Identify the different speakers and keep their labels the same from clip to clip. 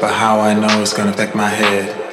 Speaker 1: But how I know it's gonna affect my head.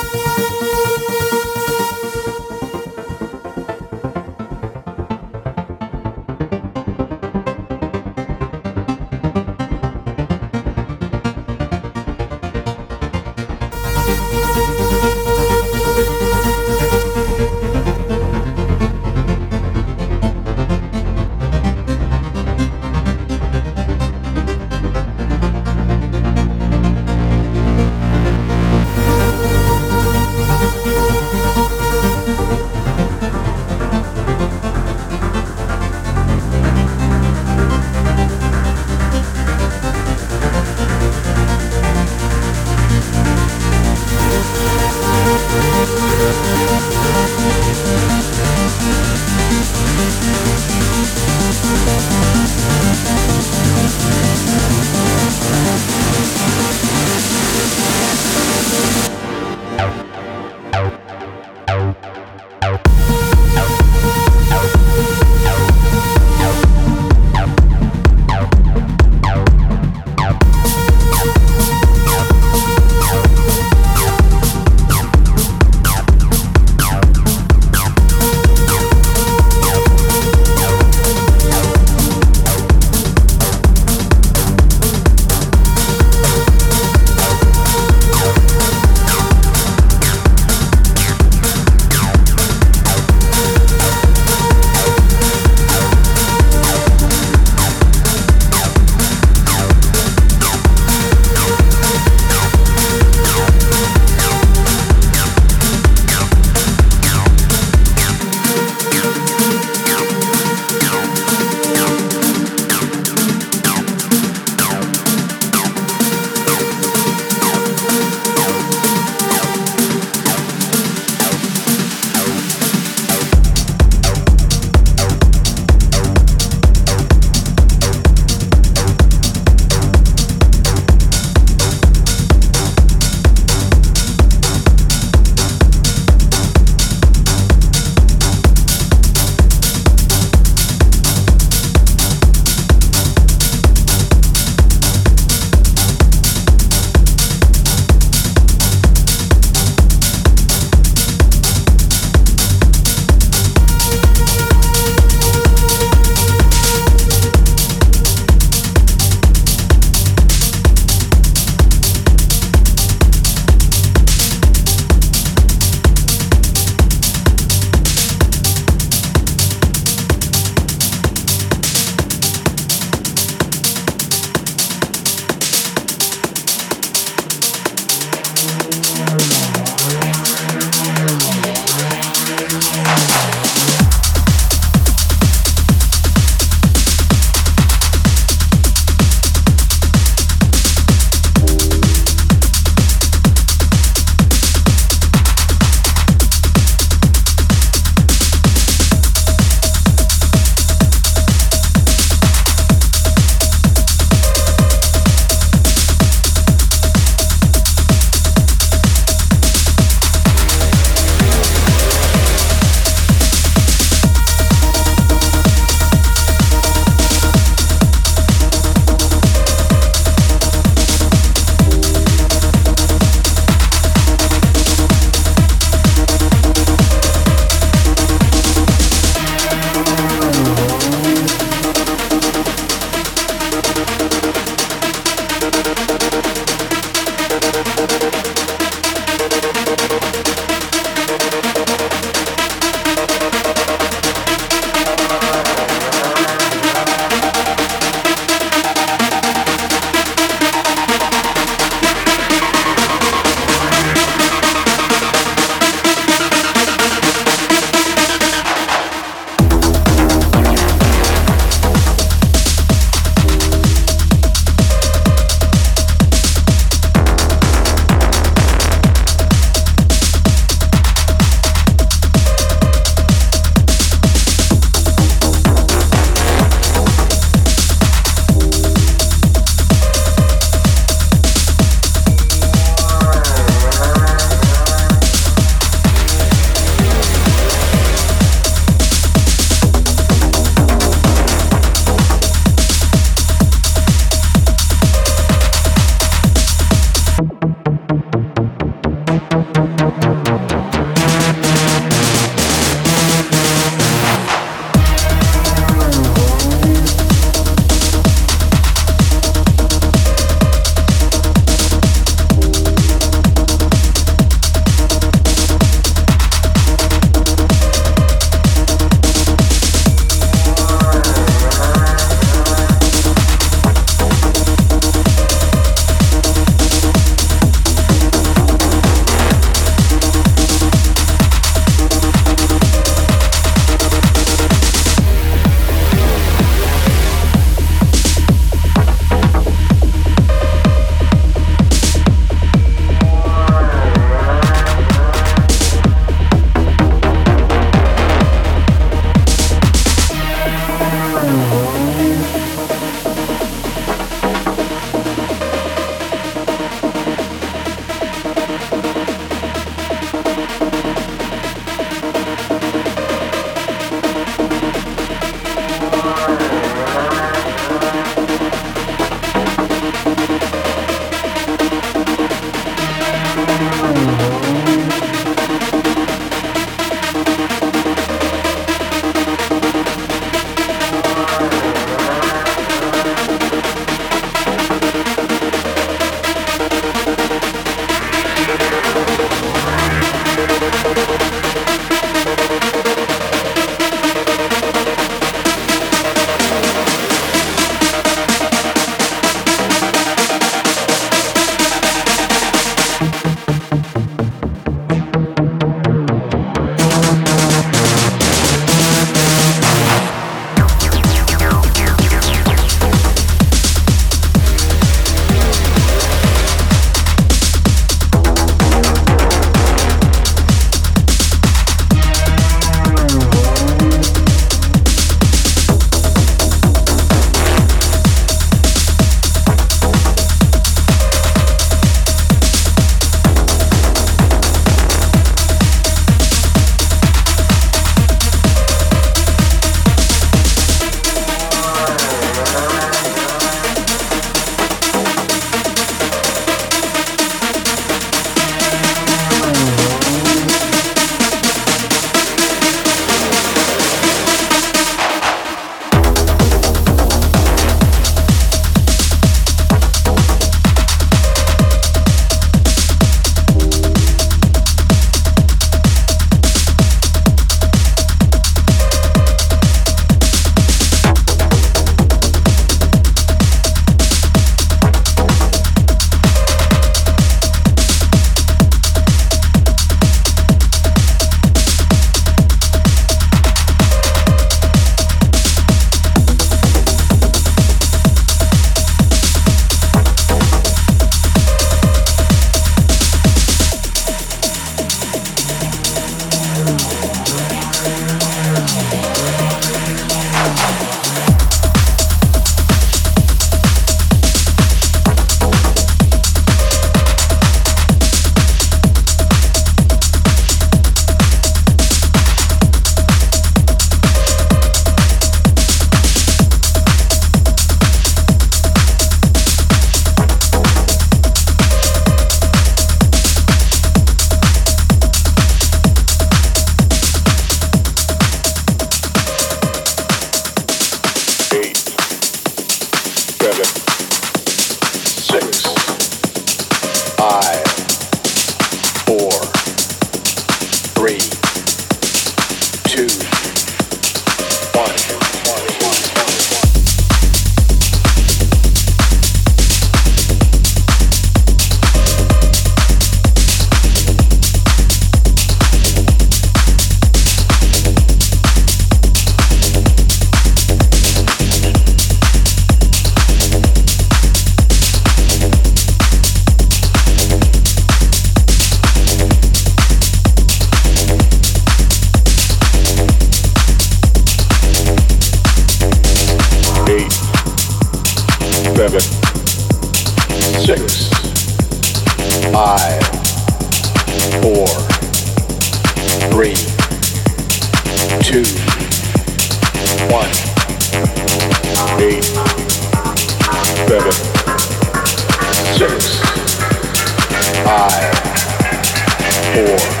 Speaker 1: four.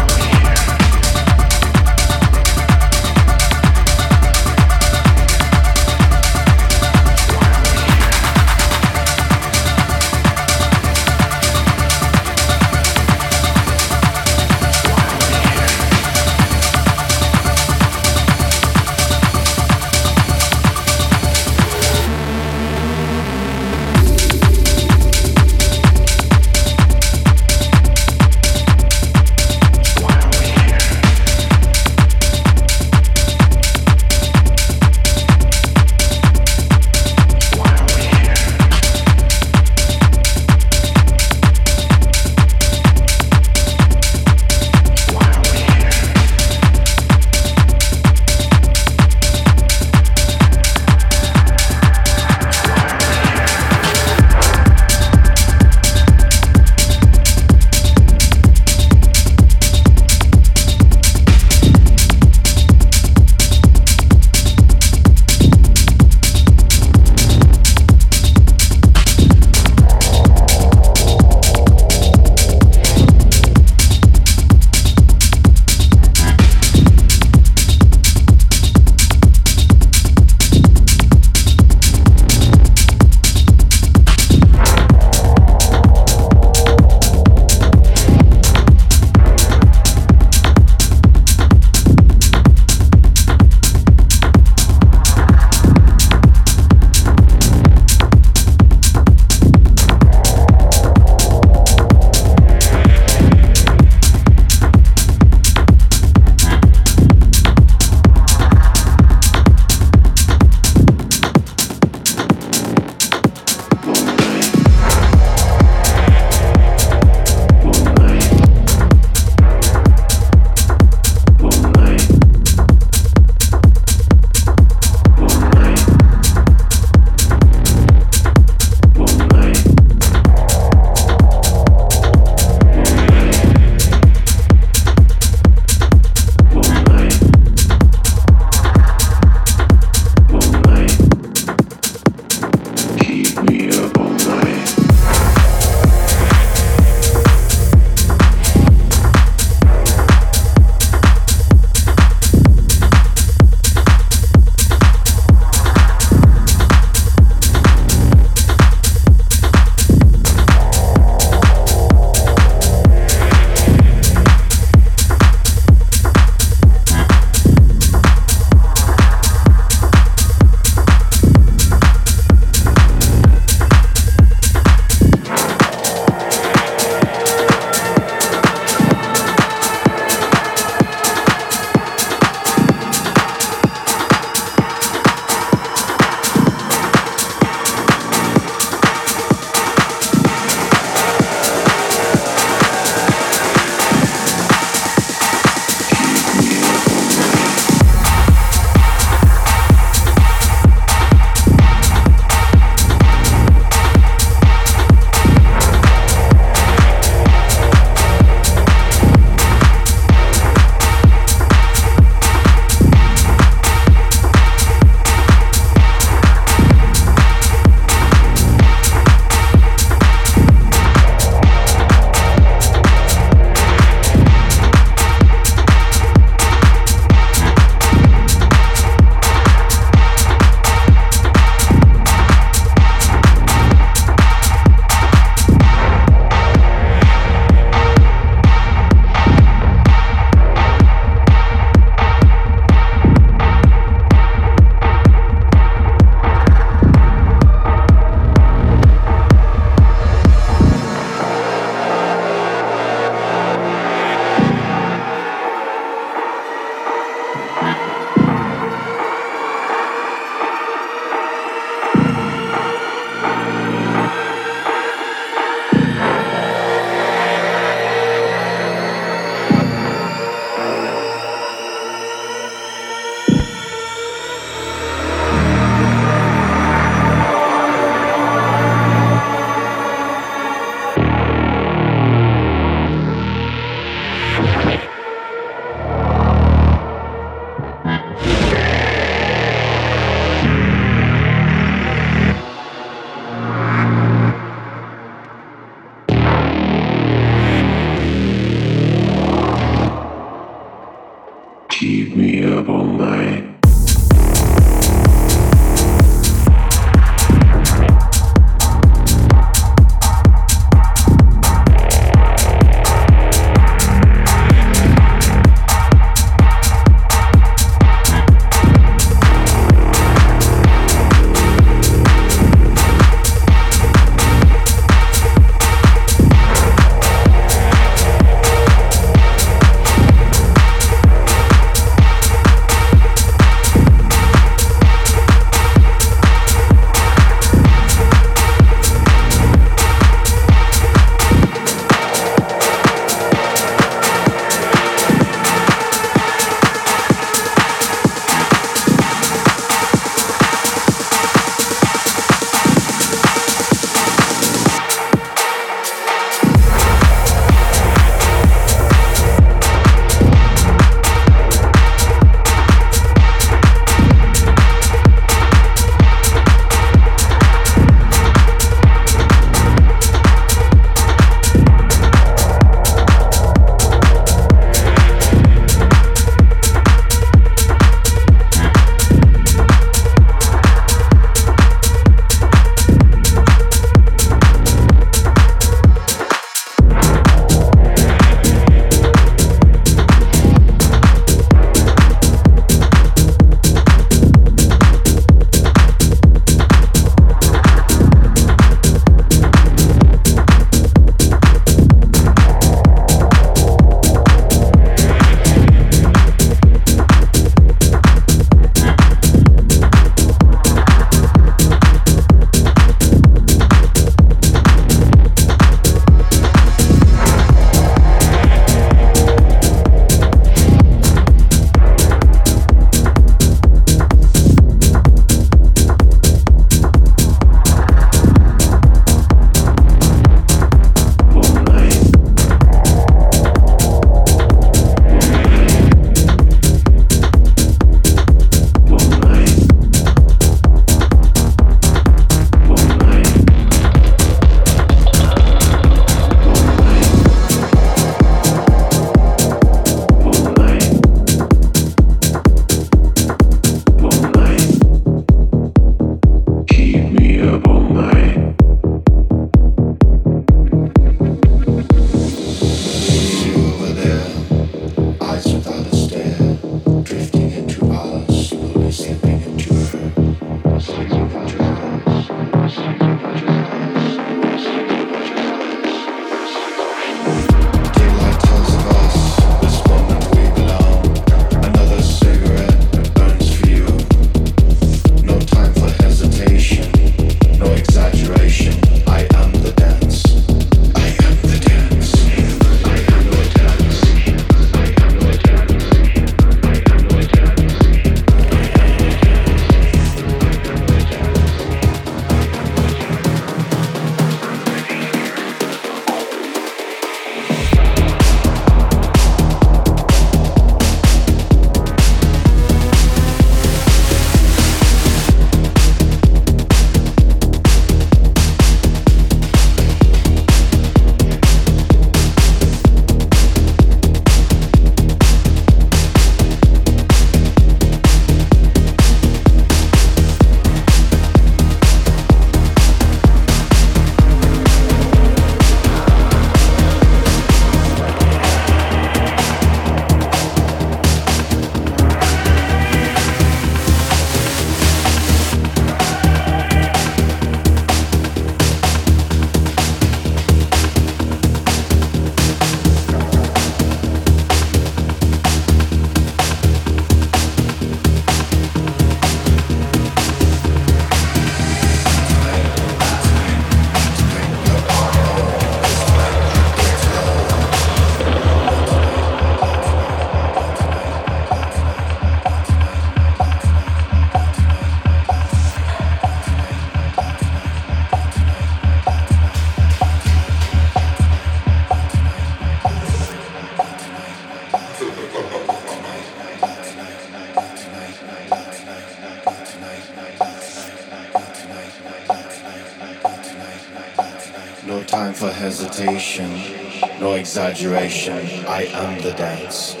Speaker 1: No exaggeration. I am the dance.